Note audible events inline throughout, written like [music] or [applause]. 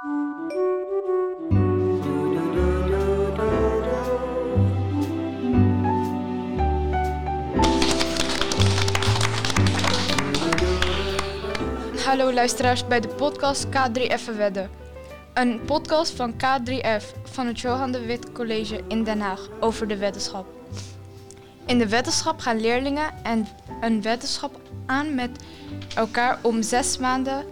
Hallo luisteraars bij de podcast K3F Wedden. Een podcast van K3F van het Johan de Wit College in Den Haag over de wetenschap. In de wetenschap gaan leerlingen en een wetenschap aan met elkaar om zes maanden,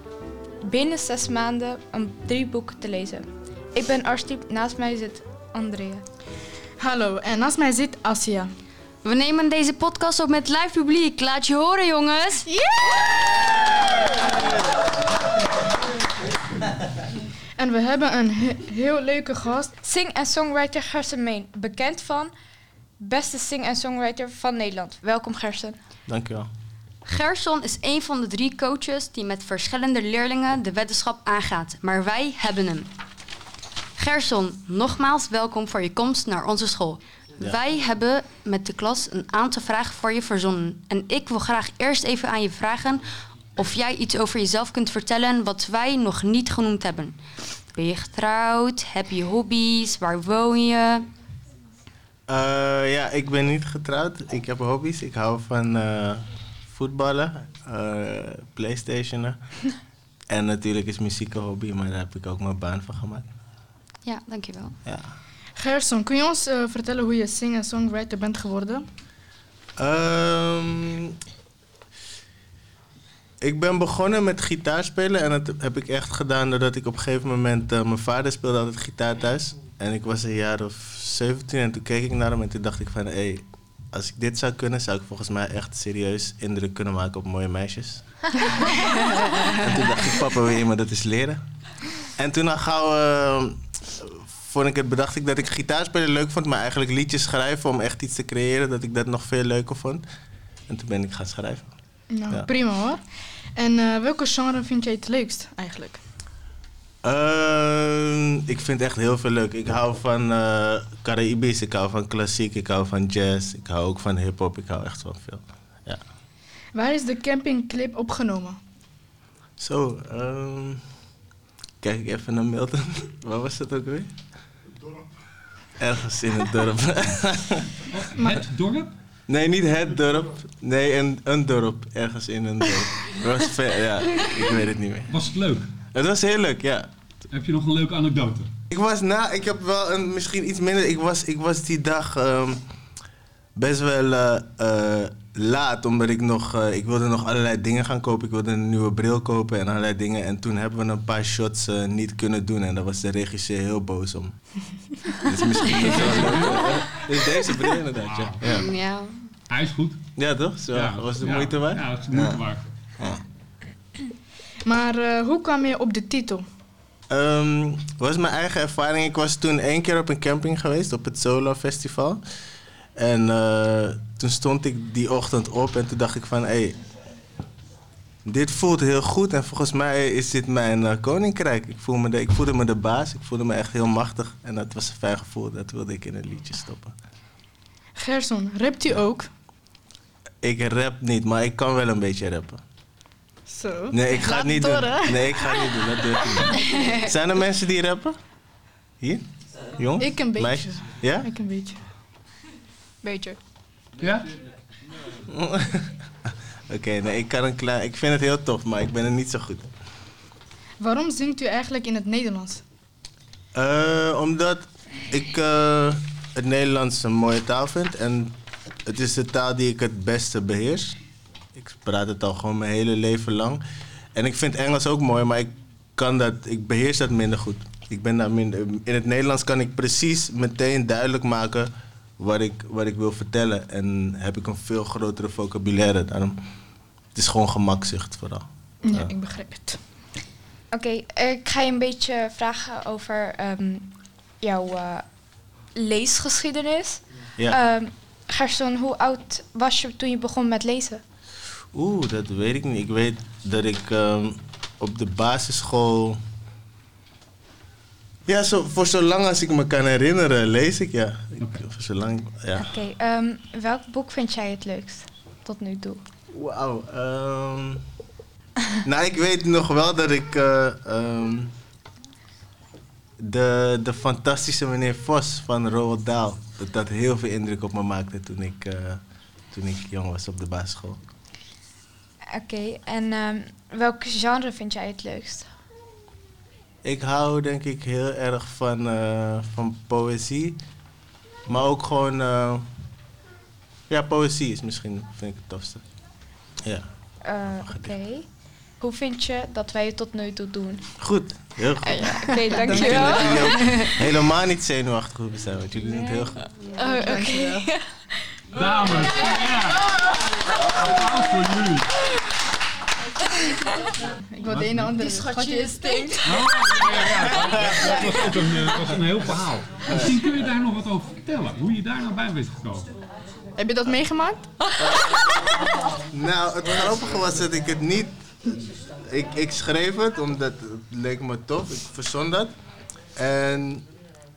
binnen zes maanden, een drie boeken te lezen. Ik ben Arstiep, naast mij zit Andrea. Hallo, en naast mij zit Asia. We nemen deze podcast op met live publiek. Laat je horen, jongens. En we hebben een he- heel leuke gast. Sing- en songwriter Gersen Meen, bekend van beste sing- en songwriter van Nederland. Welkom Gersen. Dankjewel. Gerson is een van de drie coaches die met verschillende leerlingen de wetenschap aangaat. Maar wij hebben hem. Gerson, nogmaals welkom voor je komst naar onze school. Ja. Wij hebben met de klas een aantal vragen voor je verzonnen. En ik wil graag eerst even aan je vragen of jij iets over jezelf kunt vertellen wat wij nog niet genoemd hebben. Ben je getrouwd? Heb je hobby's? Waar woon je? Eh, ja, ik ben niet getrouwd. Ik heb hobby's. Ik hou van eh, voetballen, eh playstationen. [laughs] en natuurlijk is muziek een hobby, maar daar heb ik ook mijn baan van gemaakt. Ja, dankjewel. Ja. Gerson, kun je ons eh, vertellen hoe je sing- en songwriter bent geworden? Ehm, ik ben begonnen met gitaarspelen en dat heb ik echt gedaan doordat ik op een gegeven moment... eh, mijn vader speelde altijd gitaar thuis en ik was een jaar of 17 en toen keek ik naar hem en toen dacht ik van... Hey, als ik dit zou kunnen, zou ik volgens mij echt serieus indruk kunnen maken op mooie meisjes. [laughs] en toen dacht ik, papa, wil je me dat eens leren? En toen al gauw eh, vond ik het, bedacht ik dat ik gitaarspelen leuk vond, maar eigenlijk liedjes schrijven om echt iets te creëren, dat ik dat nog veel leuker vond. En toen ben ik gaan schrijven. Nou, Ja. prima hoor. En eh, welke genre vind jij het leukst eigenlijk? Ehm, ik vind echt heel veel leuk. Ik hou van eh Caribisch, ik hou van klassiek, ik hou van jazz, ik hou ook van hip-hop, ik hou echt van veel. Ja. Waar is de campingclip opgenomen? Zo, ehm, kijk ik even naar Milton. [laughs] Waar was dat ook weer? Ergens in het dorp. [laughs] Het dorp? nee, niet het dorp. Nee, een, een dorp. Ergens in een dorp. [laughs] Het was ver, ja, ik weet het niet meer. Was het leuk? Het was heel leuk, ja. Heb je nog een leuke anekdote? Ik was na, ik heb wel een, misschien iets minder. Ik was, ik was die dag ehm, best wel eh, eh, laat, omdat ik nog, eh, ik wilde nog allerlei dingen gaan kopen. Ik wilde een nieuwe bril kopen en allerlei dingen. En toen hebben we een paar shots niet kunnen doen en daar was de regisseur heel boos om. [laughs] dus misschien is het wel leuk. Dus deze bril inderdaad, ja. Ja, Ja. Hij is goed. ja toch? Zo, was het de ja. moeite waard? Ja, het is de moeite Ja. Maar eh, hoe kwam je op de titel? Ehm, was mijn eigen ervaring. Ik was toen één keer op een camping geweest, op het Solo Festival. En eh, toen stond ik die ochtend op en toen dacht ik van... Hey, dit voelt heel goed en volgens mij is dit mijn eh, koninkrijk. Ik, voel me de, ik voelde me de baas, ik voelde me echt heel machtig. En dat was een fijn gevoel, dat wilde ik in een liedje stoppen. Gerson, rapt u ook? Ik rap niet, maar ik kan wel een beetje rappen. Zo. Nee, ik ga het niet doen. Nee, ik ga het niet doen, dat durf ik niet. [laughs] Zijn er mensen die rappen? Hier? Jong? Ik een beetje. Meisjes? Ja? Ik een beetje. Beetje. Ja? [laughs] Oké, nee, ik kan een klein. Ik vind het heel tof, maar ik ben er niet zo goed. in. Waarom zingt u eigenlijk in het Nederlands? Eh, omdat ik eh, het Nederlands een mooie taal vind en het is de taal die ik het beste beheers. Ik praat het al gewoon mijn hele leven lang. En ik vind Engels ook mooi, maar ik kan dat, ik beheers dat minder goed. Ik ben daar minder. In het Nederlands kan ik precies meteen duidelijk maken wat ik, wat ik wil vertellen. En heb ik een veel grotere vocabulaire. Daarom, het is gewoon gemakzucht vooral. Ja, Ja. ik begrijp het. Oké, ik ga je een beetje vragen over ehm, jouw eh, leesgeschiedenis. Ja. Ehm, Gerson, hoe oud was je toen je begon met lezen? Oeh, dat weet ik niet. Ik weet dat ik ehm, op de basisschool. Ja, zo, voor zolang als ik me kan herinneren, lees ik ja. Ik, voor zolang, ja. Oké, ehm, welk boek vind jij het leukst tot nu toe? Wauw. ehm. [laughs] nou, ik weet nog wel dat ik. eh, ehm, de, de fantastische meneer Vos van Roald Dahl. Dat dat heel veel indruk op me maakte toen ik, eh, toen ik jong was op de basisschool. Oké, en ehm, welk genre vind jij het leukst? Ik hou denk ik heel erg van, eh, van poëzie. Maar ook gewoon... eh, ja, poëzie is misschien vind ik het tofste. Ja, Eh, Oké. Hoe vind je dat wij het tot nu toe doen? goed. Heel goed. Oké, [laughs] Ik vind dankjewel. helemaal niet zenuwachtig hoeven zijn, want jullie doen het heel goed. Oh, Oké. Dames. Ja. Applaus voor jullie. Ik wil de ene andere schatje stinkt. Oh, ja, ja, ja. Dat was ook een, eh, was een heel verhaal. Misschien kun je daar nog wat over vertellen. Hoe je daar nou bij bent gekomen. Heb je dat meegemaakt? Nou, het grappige was dat ik het niet... Ik, ik schreef het, omdat het leek me tof. Ik verzon dat. En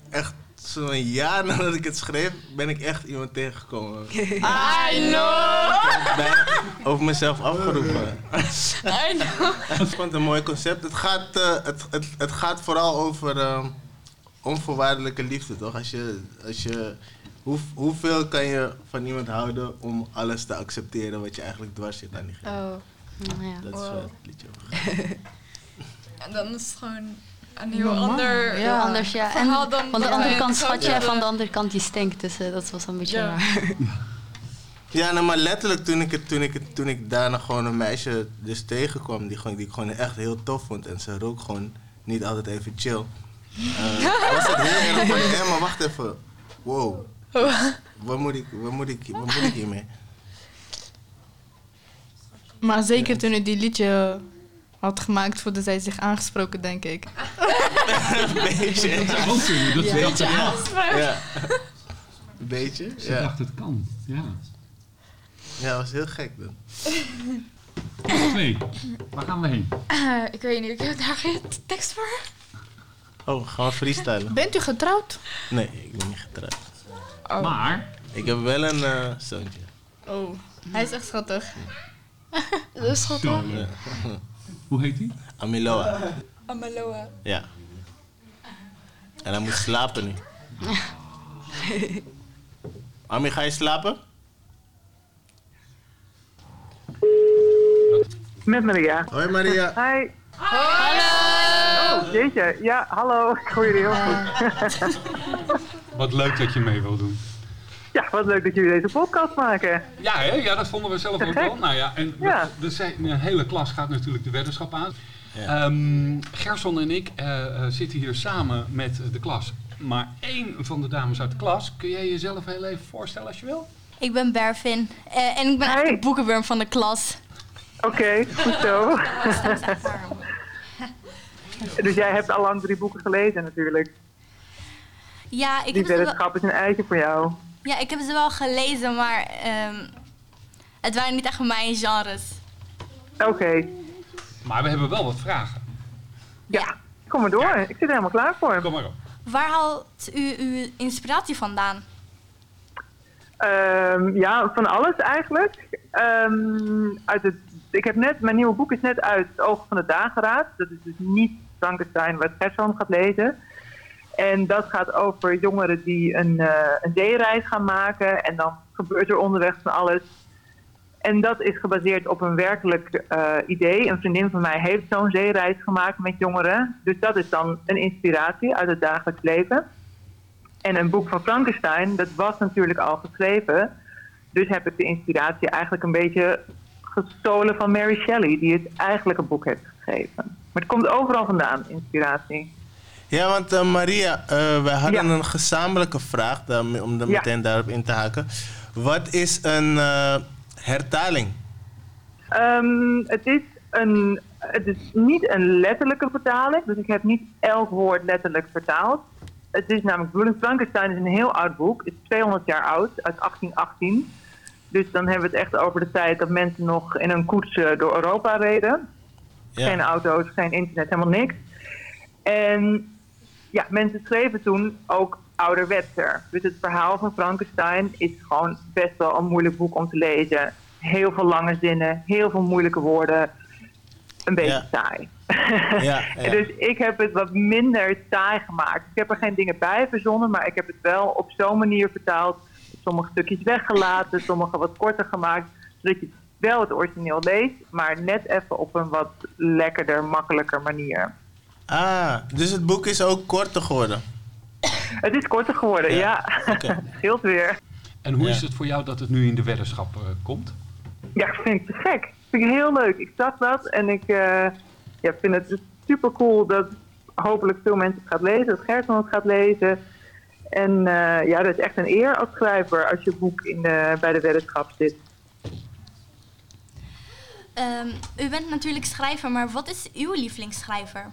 echt zo'n jaar [laughs] nadat ik het schreef, ben ik echt iemand tegengekomen. [laughs] I know. Over mezelf afgeroepen. I know. Ik vond het een mooi concept. Het gaat, eh, het, het, het gaat vooral over eh, onvoorwaardelijke liefde, toch? Als je, als je, hoe, hoeveel kan je van iemand houden om alles te accepteren wat je eigenlijk dwars zit aan diegene? Oh. Ja. Dat is wow. waar het liedje over gaat. [laughs] En dan is het gewoon een heel Normaal, ander ja. Heel anders, ja. En verhaal dan van de andere kant schatje en grote- van de andere kant die stinkt. Dus eh, dat was een beetje Ja. raar. [laughs] Ja, nou, maar letterlijk toen ik, het, toen, ik het, toen ik daarna gewoon een meisje dus tegenkwam die, gewoon, die ik gewoon echt heel tof vond en ze rook gewoon niet altijd even chill. eh, [laughs] was het heel erg van, hé, maar wacht even. Wow. [laughs] Wat moet ik, wat moet ik, wat moet ik hiermee? Maar zeker toen u die liedje had gemaakt, voelde zij zich aangesproken, denk ik. [laughs] Een beetje. Dat zou ook kunnen. Dat het kan. Ja. Een beetje? Ze Ja. dacht het kan. Ja. Ja, dat was heel gek dan. Twee. Waar gaan we heen? Eh, ik weet niet, ik heb daar geen tekst voor. Oh, gaan we freestylen? Bent u getrouwd? Nee, ik ben niet getrouwd. Oh. Maar, Ik heb wel een eh, zoontje. Oh, hij is echt schattig. Dat is schattig. Ja. Hoe heet die? Amiloa. Amaloa. Ja. En hij moet slapen nu. [laughs] Ami, ga je slapen? Met Maria. Hoi Maria. Hi. Hallo. Oh, jeetje. Ja, hallo. Ik hoor jullie heel goed. Wat leuk dat je mee wil doen. Ja, wat leuk dat jullie deze podcast maken. Ja, hè? ja, dat vonden we zelf ook wel. Nou ja, en Ja. de, de, de hele klas gaat natuurlijk de weddenschap aan. Ja. Ehm, Gerson en ik eh, eh, zitten hier samen met de klas. Maar één van de dames uit de klas, kun jij jezelf heel even voorstellen als je wil? Ik ben Bervin eh, en ik ben Hey. echt de boekenworm van de klas. Oké, goed zo. [laughs] [laughs] dus jij hebt al lang drie boeken gelezen natuurlijk. Ja, ik Die heb, ze wel, weddenschap is een eitje voor jou. Ja, ik heb ze wel gelezen, maar ehm, het waren niet echt mijn genres. Oké. Maar we hebben wel wat vragen. Ja, kom maar door. Ik zit er helemaal klaar voor. Kom maar op. Waar haalt u uw inspiratie vandaan? Ehm, ja, van alles eigenlijk. Ehm, uit het, ik heb net, mijn nieuwe boek is net uit Het Oog van de Dageraad. Dat is dus niet Frankenstein wat Gerson gaat lezen. En dat gaat over jongeren die een, eh, een zeereis gaan maken. En dan gebeurt er onderweg van alles. En dat is gebaseerd op een werkelijk eh, idee. Een vriendin van mij heeft zo'n zeereis gemaakt met jongeren. Dus dat is dan een inspiratie uit het dagelijks leven. En een boek van Frankenstein, dat was natuurlijk al geschreven. Dus heb ik de inspiratie eigenlijk een beetje gestolen van Mary Shelley, die het eigenlijke boek heeft geschreven. Maar het komt overal vandaan, inspiratie. Ja, want eh, Maria, eh, wij hadden Ja. een gezamenlijke vraag om er Ja. meteen daarop in te haken. Wat is een eh, hertaling? Ehm, het, is een, het is niet een letterlijke vertaling, dus ik heb niet elk woord letterlijk vertaald. Het is namelijk, Willem Frankenstein is een heel oud boek, het is 200 jaar oud, uit 1818. Dus dan hebben we het echt over de tijd dat mensen nog in een koets door Europa reden. Geen auto's, geen internet, helemaal niks. En ja, mensen schreven toen ook ouderwetser. Dus het verhaal van Frankenstein is gewoon best wel een moeilijk boek om te lezen. Heel veel lange zinnen, heel veel moeilijke woorden. Een beetje Ja. saai. Ja, ja. [laughs] Dus ik heb het wat minder saai gemaakt. Ik heb er geen dingen bij verzonnen, maar ik heb het wel op zo'n manier vertaald. Sommige stukjes weggelaten, sommige wat korter gemaakt. Zodat je wel het origineel leest, maar net even op een wat lekkerder, makkelijker manier. Ah, dus het boek is ook korter geworden. Het is korter geworden, ja. Ja, oké. [laughs] Scheelt weer. En hoe Ja. is het voor jou dat het nu in de weddenschap eh, komt? Ja, ik vind het te gek. vind ik heel leuk. Ik zag dat en ik eh, ja, vind het super cool dat hopelijk veel mensen het gaat lezen, dat Gerson het gaat lezen. En eh, ja, dat is echt een eer als schrijver als je boek in de, bij de weddenschap zit. Ehm, u bent natuurlijk schrijver, maar wat is uw lievelingsschrijver?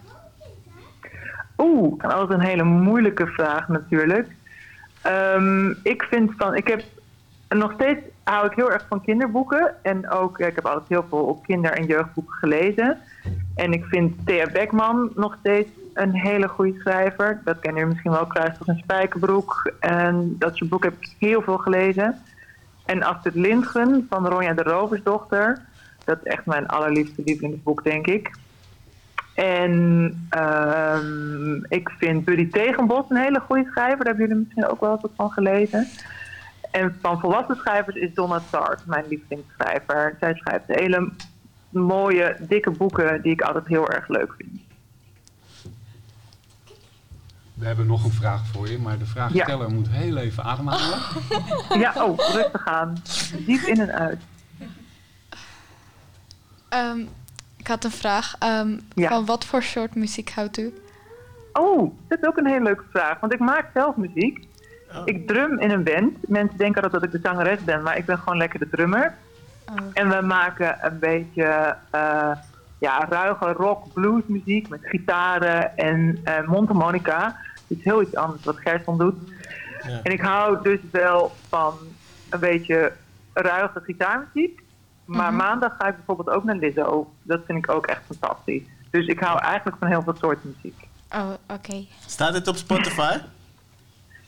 Oeh, altijd een hele moeilijke vraag natuurlijk. Ehm, ik vind van, ik heb nog steeds hou ik heel erg van kinderboeken en ook ik heb altijd heel veel op kinder- en jeugdboeken gelezen. En ik vind Thea Beckman nog steeds een hele goede schrijver. Dat kennen jullie misschien wel, Kruisdag en Spijkerbroek. En dat soort boeken heb ik heel veel gelezen. En Astrid Lindgren van Ronja de Roversdochter. Dat is echt mijn allerliefste lievelingsboek, denk ik. En ehm, ik vind Buddy Tegenbos een hele goede schrijver. Daar hebben jullie misschien ook wel wat van gelezen. En van volwassen schrijvers is Donna Tartt mijn lievelingsschrijver. Zij schrijft hele mooie, dikke boeken die ik altijd heel erg leuk vind. We hebben nog een vraag voor je, maar de vraagsteller moet heel even ademhalen. [laughs] Ja, oh, rustig aan. Diep in en uit. Ehm, ik had een vraag. Ehm, Ja. Van wat voor soort muziek houdt u? Oh, dat is ook een hele leuke vraag. Want ik maak zelf muziek. Ik drum in een band. Mensen denken altijd dat ik de zangeres ben, maar ik ben gewoon lekker de drummer. Oh. En we maken een beetje eh, ja, ruige rock, blues muziek met gitaren en eh mondharmonica. Het is heel iets anders wat Gerson doet. Ja. En ik hou dus wel van een beetje ruige gitaarmuziek. Maar maandag ga ik bijvoorbeeld ook naar Lizzo. Dat vind ik ook echt fantastisch. Dus ik hou eigenlijk van heel veel soorten muziek. Oh, oké. Staat dit op Spotify? [laughs]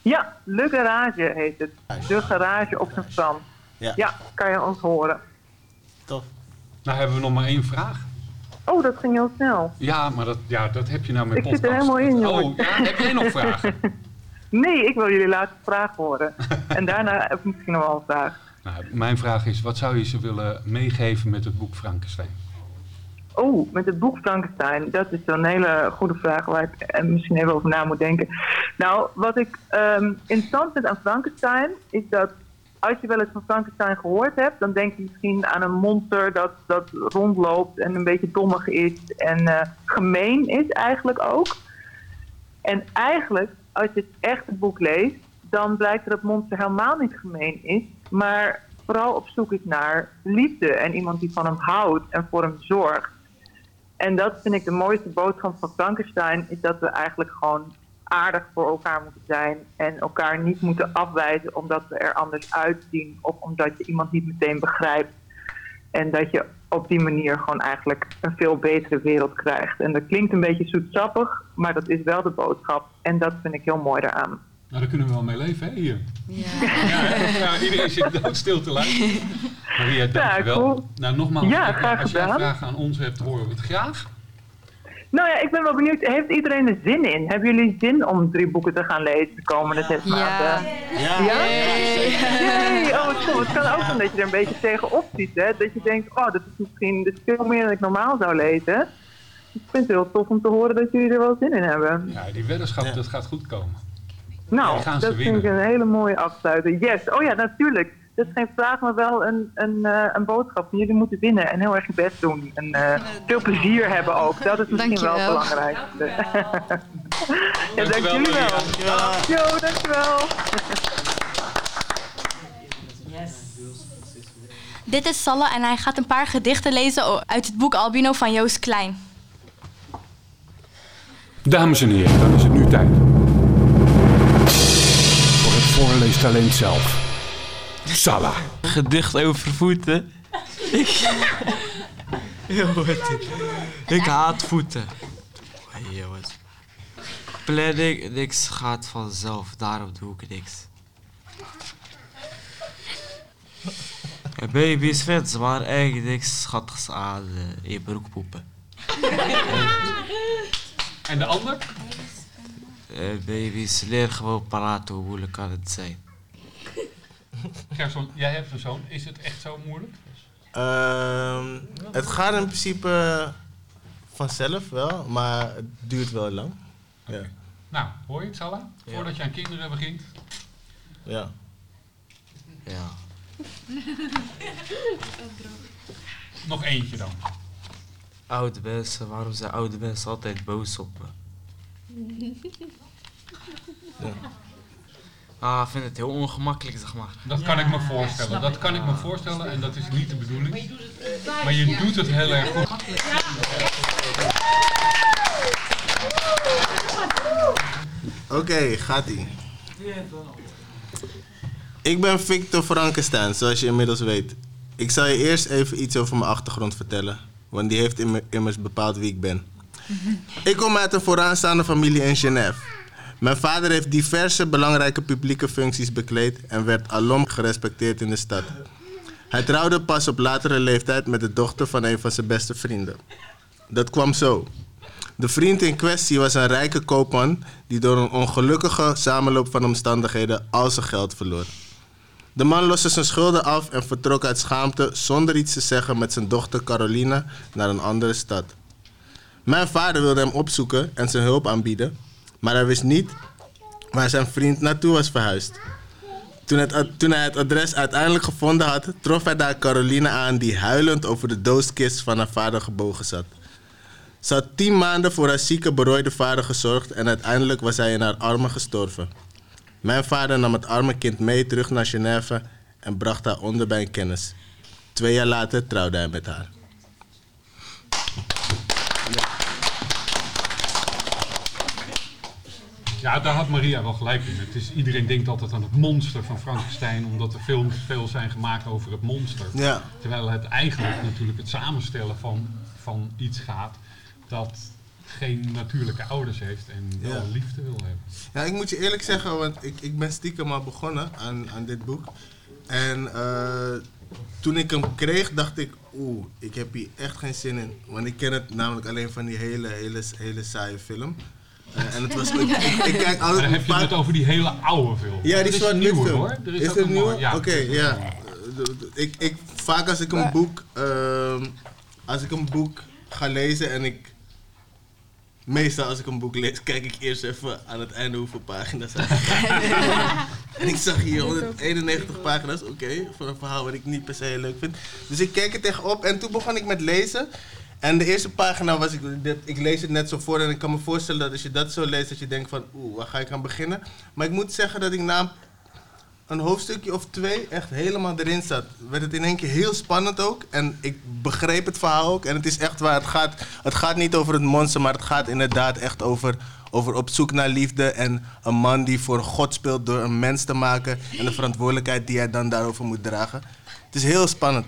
Ja, Le Garage heet het. De garage op zijn Frans. Ja, Ja, kan je ons horen. tof. Nou hebben we nog maar één vraag. Oh, dat ging heel snel. Ja, maar dat, ja, dat heb je nou met Ik podcast. zit er helemaal in, jongen. Oh, ja, heb jij nog [laughs] vragen? Nee, ik wil jullie laatste vraag horen. [laughs] en daarna heb ik misschien nog wel een vraag. Nou, mijn vraag is, wat zou je ze willen meegeven met het boek Frankenstein? Oh, met het boek Frankenstein. Dat is een hele goede vraag waar ik eh, misschien even over na moet denken. Nou, wat ik ehm, interessant vind aan Frankenstein is dat als je wel eens van Frankenstein gehoord hebt, dan denk je misschien aan een monster dat, dat rondloopt en een beetje dommig is en eh, gemeen is eigenlijk ook. En eigenlijk, als je het echt het boek leest, dan blijkt dat het monster helemaal niet gemeen is, maar vooral op zoek is naar liefde en iemand die van hem houdt en voor hem zorgt. En dat vind ik de mooiste boodschap van Frankenstein, is dat we eigenlijk gewoon aardig voor elkaar moeten zijn en elkaar niet moeten afwijzen omdat we er anders uitzien of omdat je iemand niet meteen begrijpt. En dat je op die manier gewoon eigenlijk een veel betere wereld krijgt. En dat klinkt een beetje zoetsappig, maar dat is wel de boodschap. En dat vind ik heel mooi daaraan. Nou, daar kunnen we wel mee leven, hè, hier. Ja. [laughs] Ja, iedereen zit doodstil te luisteren. Maria, dankjewel. cool. Nou, nogmaals, Ja, graag als jij gedaan. vragen aan ons hebt, horen we het graag. Nou ja, ik ben wel benieuwd, heeft iedereen er zin in? Hebben jullie zin om drie boeken te gaan lezen de komende zes Ja. maanden? Ja, Ja? Oh, cool. Het kan ook zijn dat je er een beetje tegenop ziet, hè? Dat je denkt, oh, dat is misschien is veel meer dan ik normaal zou lezen. Dus ik vind het heel tof om te horen dat jullie er wel zin in hebben. Ja, die weddenschap, Ja. dat gaat goed komen. Nou, dat vind ik een hele mooie afsluiting. Yes, oh ja, natuurlijk. Dat is geen vraag, maar wel een, een, eh, een boodschap. Jullie moeten winnen en heel erg je best doen. En eh, veel plezier hebben ook. Dat is misschien wel het Dankjewel. ja, dank Dankjewel, jullie wel. Maria. Jo, dankjewel. Dit is Salle en hij gaat een paar gedichten lezen uit het boek Albino van Joost Klein. Dames en heren, dan is het nu tijd. Voorleestalent zelf. Sala. Gedicht over voeten. Ik. Heel goed. Ik haat voeten. Hey, jongens. Planning, niks gaat vanzelf. Daarom doe ik niks. Baby's fans, maar eigenlijk niks schattigs aan eh, in je broek poepen. En de ander? Eh, baby's, leer gewoon praten, hoe moeilijk kan het zijn? [laughs] Gerson, jij hebt een zoon. Is het echt zo moeilijk? Ehm, het gaat in principe vanzelf wel, maar het duurt wel lang. Ja. Nou, hoor je het, Salah? Voordat je aan kinderen begint. ja. Ja. [laughs] Nog eentje dan. Oude mensen, waarom zijn oude mensen altijd boos op me? [laughs] Ja. Ah, ik vind het heel ongemakkelijk, zeg maar. Dat kan ik me voorstellen. Dat kan ik me voorstellen en dat is niet de bedoeling. Maar je doet het heel erg goed. Oké, gaat-ie. Ik ben Victor Frankenstein, zoals je inmiddels weet. Ik zal je eerst even iets over mijn achtergrond vertellen, want die heeft immer- immers bepaald wie ik ben. Ik kom uit een vooraanstaande familie in Genève. Mijn vader heeft diverse belangrijke publieke functies bekleed en werd alom gerespecteerd in de stad. Hij trouwde pas op latere leeftijd met de dochter van een van zijn beste vrienden. Dat kwam zo. De vriend in kwestie was een rijke koopman die door een ongelukkige samenloop van omstandigheden al zijn geld verloor. De man loste zijn schulden af en vertrok uit schaamte zonder iets te zeggen met zijn dochter Caroline naar een andere stad. Mijn vader wilde hem opzoeken en zijn hulp aanbieden, maar hij wist niet waar zijn vriend naartoe was verhuisd. Toen, het, toen hij het adres uiteindelijk gevonden had, trof hij daar Caroline aan die huilend over de doodskist van haar vader gebogen zat. Ze had tien maanden voor haar zieke, berooide vader gezorgd en uiteindelijk was hij in haar armen gestorven. Mijn vader nam het arme kind mee terug naar Genève en bracht haar onder bij een kennis. Twee jaar later trouwde hij met haar. Ja, daar had Maria wel gelijk in. Het is, iedereen denkt altijd aan het monster van Frankenstein, omdat er films veel zijn gemaakt over het monster. Ja, Terwijl het eigenlijk natuurlijk het samenstellen van, van iets gaat dat geen natuurlijke ouders heeft en wel Ja. liefde wil hebben. ja ik moet je eerlijk zeggen, want ik, ik ben stiekem al begonnen aan, aan dit boek. En eh, toen ik hem kreeg, dacht ik, oeh, ik heb hier echt geen zin in. Want ik ken het namelijk alleen van die hele, hele, hele saaie film. Eh, en het was, [laughs] ik, ik, ik kijk altijd dan heb je het over die hele oude film. Ja, die is nieuwe film. hoor. Er is, is ook het een nieuw? Ja, Oké, ja. Ik, ik, vaak als ik een boek, ehm, als ik een boek ga lezen en ik, meestal als ik een boek lees, kijk ik eerst even aan het einde hoeveel pagina's er [laughs] En ik zag hier 191 pagina's, oké, voor een verhaal wat ik niet per se heel leuk vind. Dus ik keek er tegenop en toen begon ik met lezen. En de eerste pagina was ik, ik lees het net zo voor en ik kan me voorstellen dat als je dat zo leest, dat je denkt van, oeh, waar ga ik aan beginnen? Maar ik moet zeggen dat ik na een een hoofdstukje of twee echt helemaal erin zat. Werd het in één keer heel spannend ook. En ik begreep het verhaal ook. En het is echt waar. Het gaat, het gaat niet over het monster, maar het gaat inderdaad echt over, over op zoek naar liefde. En een man die voor God speelt door een mens te maken. En de verantwoordelijkheid die hij dan daarover moet dragen. Het is heel spannend.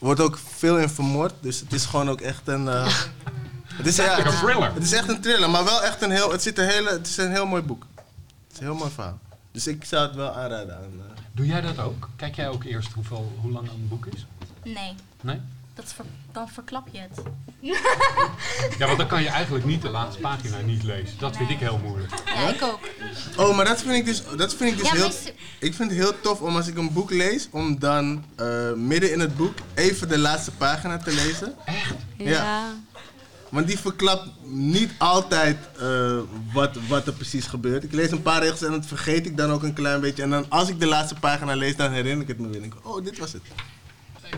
Er wordt ook veel in vermoord. Dus het is gewoon ook echt een... eh, [laughs] het is, ja, Echt het een is- thriller. Het is echt een thriller, maar wel echt een heel... Het, zit een hele, het is een heel mooi boek. Het is een heel mooi verhaal. Dus ik zou het wel aanraden aan... eh, Doe jij dat ook? Kijk jij ook eerst hoeveel, hoe lang een boek is? Nee, Nee? Dat ver- dan verklap je het. [laughs] Ja, want dan kan je eigenlijk niet de laatste pagina niet lezen. Dat vind ik heel moeilijk. Ja, ik ook. Oh, maar dat vind ik dus, dat vind ik dus Ja, heel... is- Ik vind het heel tof om als ik een boek lees, om dan eh, midden in het boek even de laatste pagina te lezen. Ja. Want die verklapt niet altijd eh, wat, wat er precies gebeurt. Ik lees een paar regels en dat vergeet ik dan ook een klein beetje. En dan als ik de laatste pagina lees, dan herinner ik het me weer. En denk ik, oh, dit was het.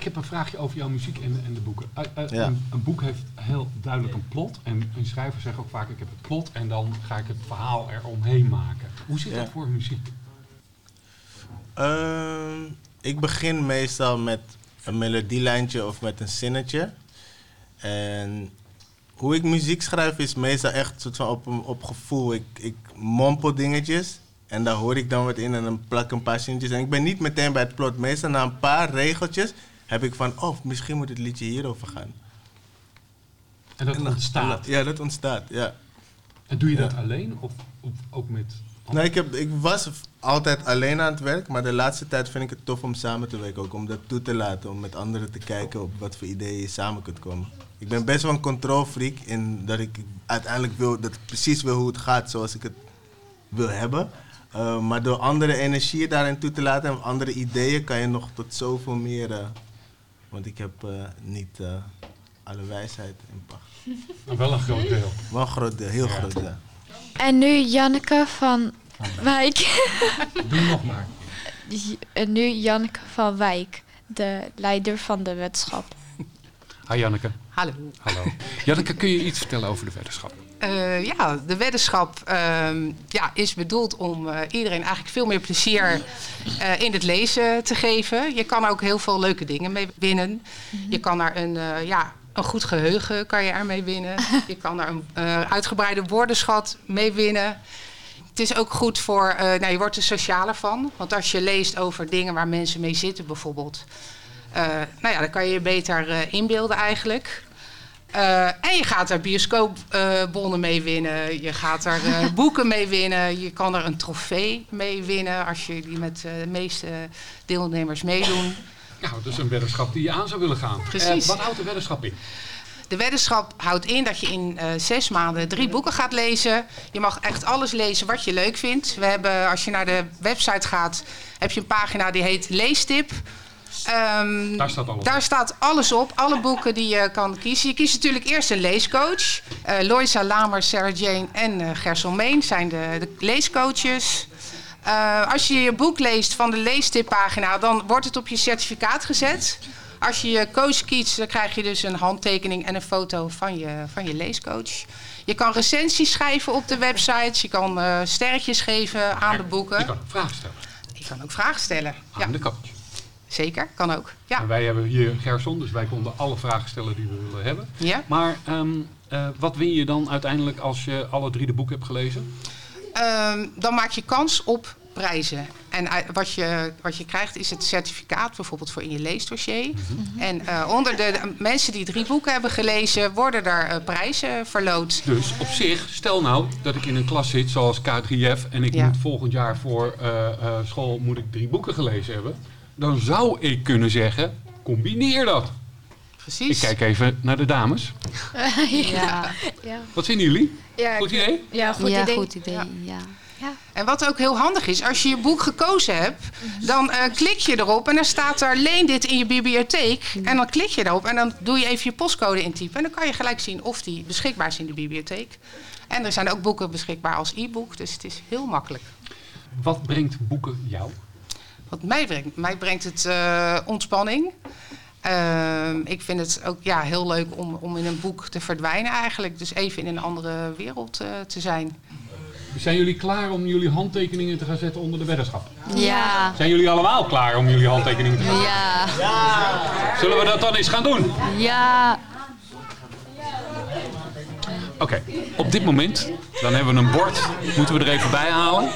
Ik heb een vraagje over jouw muziek en, en de boeken. Eh, eh, Ja. een, een boek heeft heel duidelijk een plot. En een schrijver zegt ook vaak, ik heb het plot en dan ga ik het verhaal eromheen maken. Hoe zit Ja. dat voor muziek? Ehm, ik begin meestal met een melodielijntje of met een zinnetje. En hoe ik muziek schrijf is meestal echt soort van op, op gevoel. Ik, ik mompel dingetjes en daar hoor ik dan wat in en dan plak een paar zinnetjes. En ik ben niet meteen bij het plot. Meestal na een paar regeltjes heb ik van, oh, misschien moet het liedje hierover gaan. En dat En dan- ontstaat. Ja, dat ontstaat, ja. En doe je Ja. dat alleen of, of ook met Nou, ik, heb, ik was altijd alleen aan het werk, maar de laatste tijd vind ik het tof om samen te werken. Ook om dat toe te laten, om met anderen te kijken op wat voor ideeën je samen kunt komen. Ik ben best wel een controlfreak in dat ik uiteindelijk wil, dat ik precies wil hoe het gaat zoals ik het wil hebben. Uh, maar door andere energieën daarin toe te laten en andere ideeën kan je nog tot zoveel meer. Uh, want ik heb uh, niet alle wijsheid in pacht. Maar [laughs] wel een groot deel. Wel een groot deel, heel ja. groot deel. En nu Janneke van Wijk. [laughs] Doe nog maar. En nu Janneke van Wijk, de leider van de wetenschap. Hi Janneke. Hallo. Hallo. Janneke, kun je iets vertellen over de wetenschap? Uh, ja, de weddenschap uh, ja, is bedoeld om uh, iedereen eigenlijk veel meer plezier uh, in het lezen te geven. Je kan er ook heel veel leuke dingen mee winnen. Mm -hmm. Je kan er een, ja, een goed geheugen kan je ermee winnen. [laughs] je kan er een uitgebreide woordenschat mee winnen. Het is ook goed voor, nou, je wordt er socialer van. Want als je leest over dingen waar mensen mee zitten bijvoorbeeld... nou ja, dan kan je je beter inbeelden eigenlijk. Uh, en je gaat er bioscoopbonnen uh, mee winnen. Je gaat er uh, [laughs] boeken mee winnen. Je kan er een trofee mee winnen als je die met de meeste deelnemers meedoen. Nou, dat is een weddenschap die je aan zou willen gaan. Precies. wat houdt de weddenschap in? De weddenschap houdt in dat je in zes maanden drie boeken gaat lezen. Je mag echt alles lezen wat je leuk vindt. We hebben, als je naar de website gaat, heb je een pagina die heet Leestip. Um, daar, staat alles, daar op. staat alles op. Alle boeken die je kan kiezen. Je kiest natuurlijk eerst een leescoach. Uh, Loisa Lamer, Sarah Jane en uh, Gersel Meen zijn de, de leescoaches. Uh, als je je boek leest van de leestippagina, dan wordt het op je certificaat gezet. Als je je coach kiest, dan krijg je dus een handtekening en een foto van je, van je leescoach. Je kan recensies schrijven op de website. Je kan sterretjes geven aan de boeken. Je kan ook vragen stellen. Je kan ook vragen stellen. Aan ja. de coach. Zeker, kan ook. Ja. En wij hebben hier Gerson, dus wij konden alle vragen stellen die we willen hebben. Ja. Maar um, uh, wat win je dan uiteindelijk als je alle drie de boeken hebt gelezen? Um, dan maak je kans op prijzen. En wat je, wat je krijgt is het certificaat bijvoorbeeld voor in je leesdossier. Mm -hmm. En uh, onder de mensen die drie boeken hebben gelezen, worden er uh, prijzen verloot. Dus op zich, stel nou dat ik in een klas zit zoals K3F en ik ja. moet volgend jaar voor uh, school moet ik drie boeken gelezen hebben dan zou ik kunnen zeggen, combineer dat. Precies. Ik kijk even naar de dames. [laughs] ja. ja. Wat vinden jullie? Ja, goed idee? Ja, goed ja, idee. Goed idee. Ja. ja. En wat ook heel handig is, als je je boek gekozen hebt, dan uh, klik je erop en dan staat er leen dit in je bibliotheek. En dan klik je erop en dan doe je even je postcode intypen. En dan kan je gelijk zien of die beschikbaar is in de bibliotheek. En er zijn ook boeken beschikbaar als e-book, dus het is heel makkelijk. Wat brengt boeken jou? Wat mij brengt? Mij brengt het uh, ontspanning. Uh, ik vind het ook ja, heel leuk om, om in een boek te verdwijnen eigenlijk. Dus even in een andere wereld uh, te zijn. Zijn jullie klaar om jullie handtekeningen te gaan zetten onder de weddenschap? Ja. Zijn jullie allemaal klaar om jullie handtekeningen te gaan zetten? Ja. ja. Zullen we dat dan eens gaan doen? Ja. Oké, okay. op dit moment, dan hebben we een bord. Moeten we er even bij halen.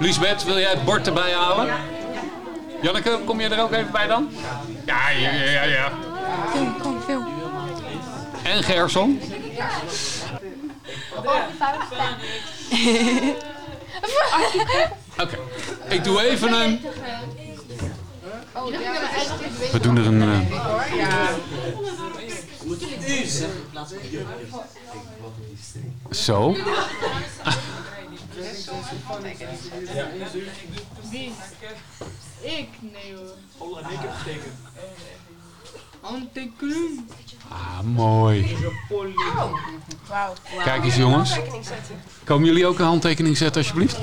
Lisbeth, wil jij het bord erbij halen? Janneke, kom je er ook even bij dan? Ja, ja, ja, ja. Film, kom, film. En Gerson? [laughs] Oké, okay. ik doe even een... We doen er een... Uh... Zo. Ik? Nee hoor. Oh, en ik heb getekend. Ah, mooi. Oh. Wauw. Kijk eens jongens. Komen jullie ook een handtekening zetten alsjeblieft?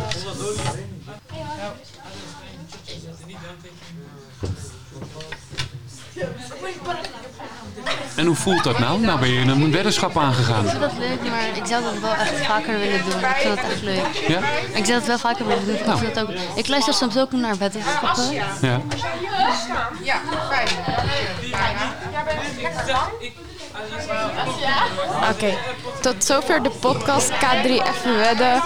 En hoe voelt dat nou? Nou ben je een weddenschap aangegaan. Ik vind dat leuk, maar ik zou dat wel echt vaker willen doen. Ik vind dat echt leuk. Ja? Ik zou dat wel vaker willen doen. Nou. Ik, dat ook, ik luister soms ook naar weddenschappen. Ja. Ja, fijn. Oké, okay. tot zover de podcast K3 Even Wedden.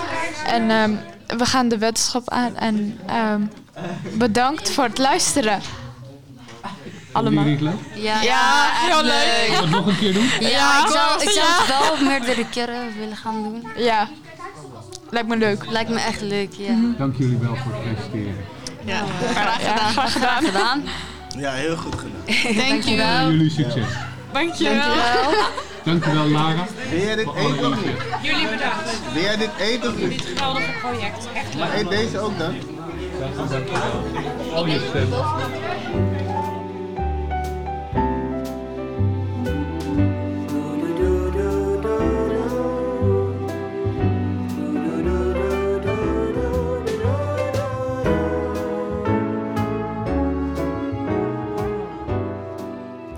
En um, we gaan de weddenschap aan. En um, bedankt voor het luisteren. Allemaal. Jullie leuk? Ja, ja heel leuk. Zullen we het nog een keer doen? Ja, Ja, ik zou, ik zou ja. het wel meerdere keren willen gaan doen. Ja. Lijkt me leuk. Lijkt me echt leuk, ja. Dank jullie wel voor het presenteren. Ja, graag gedaan. graag gedaan. Ja, heel goed gedaan. [laughs] Dankjewel. Jullie succes. Dankjewel. Dankjewel Lara. Wil jij dit eten of niet? Jullie bedankt. Wil jij dit eten of Dit niet? geweldige project. Echt Maar eet deze ook dan? Al je stem.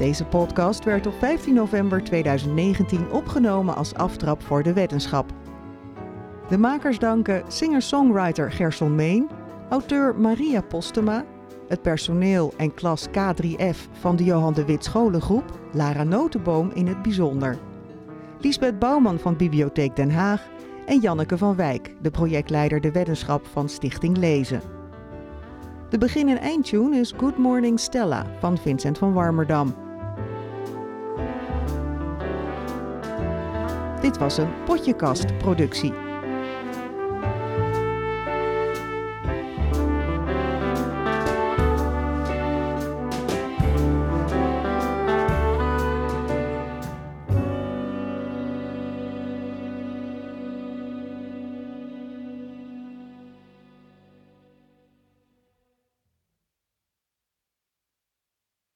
Deze podcast werd op 15 november 2019 opgenomen als aftrap voor de wetenschap. De makers danken singer-songwriter Gerson Meen, auteur Maria Postema, het personeel en klas K3F van de Johan de Wit Scholengroep, Lara Notenboom in het bijzonder. Lisbeth Bouwman van Bibliotheek Den Haag en Janneke van Wijk, de projectleider de wetenschap van Stichting Lezen. De begin- en eindtune is Good Morning Stella van Vincent van Warmerdam. Dit was een Potjekast productie.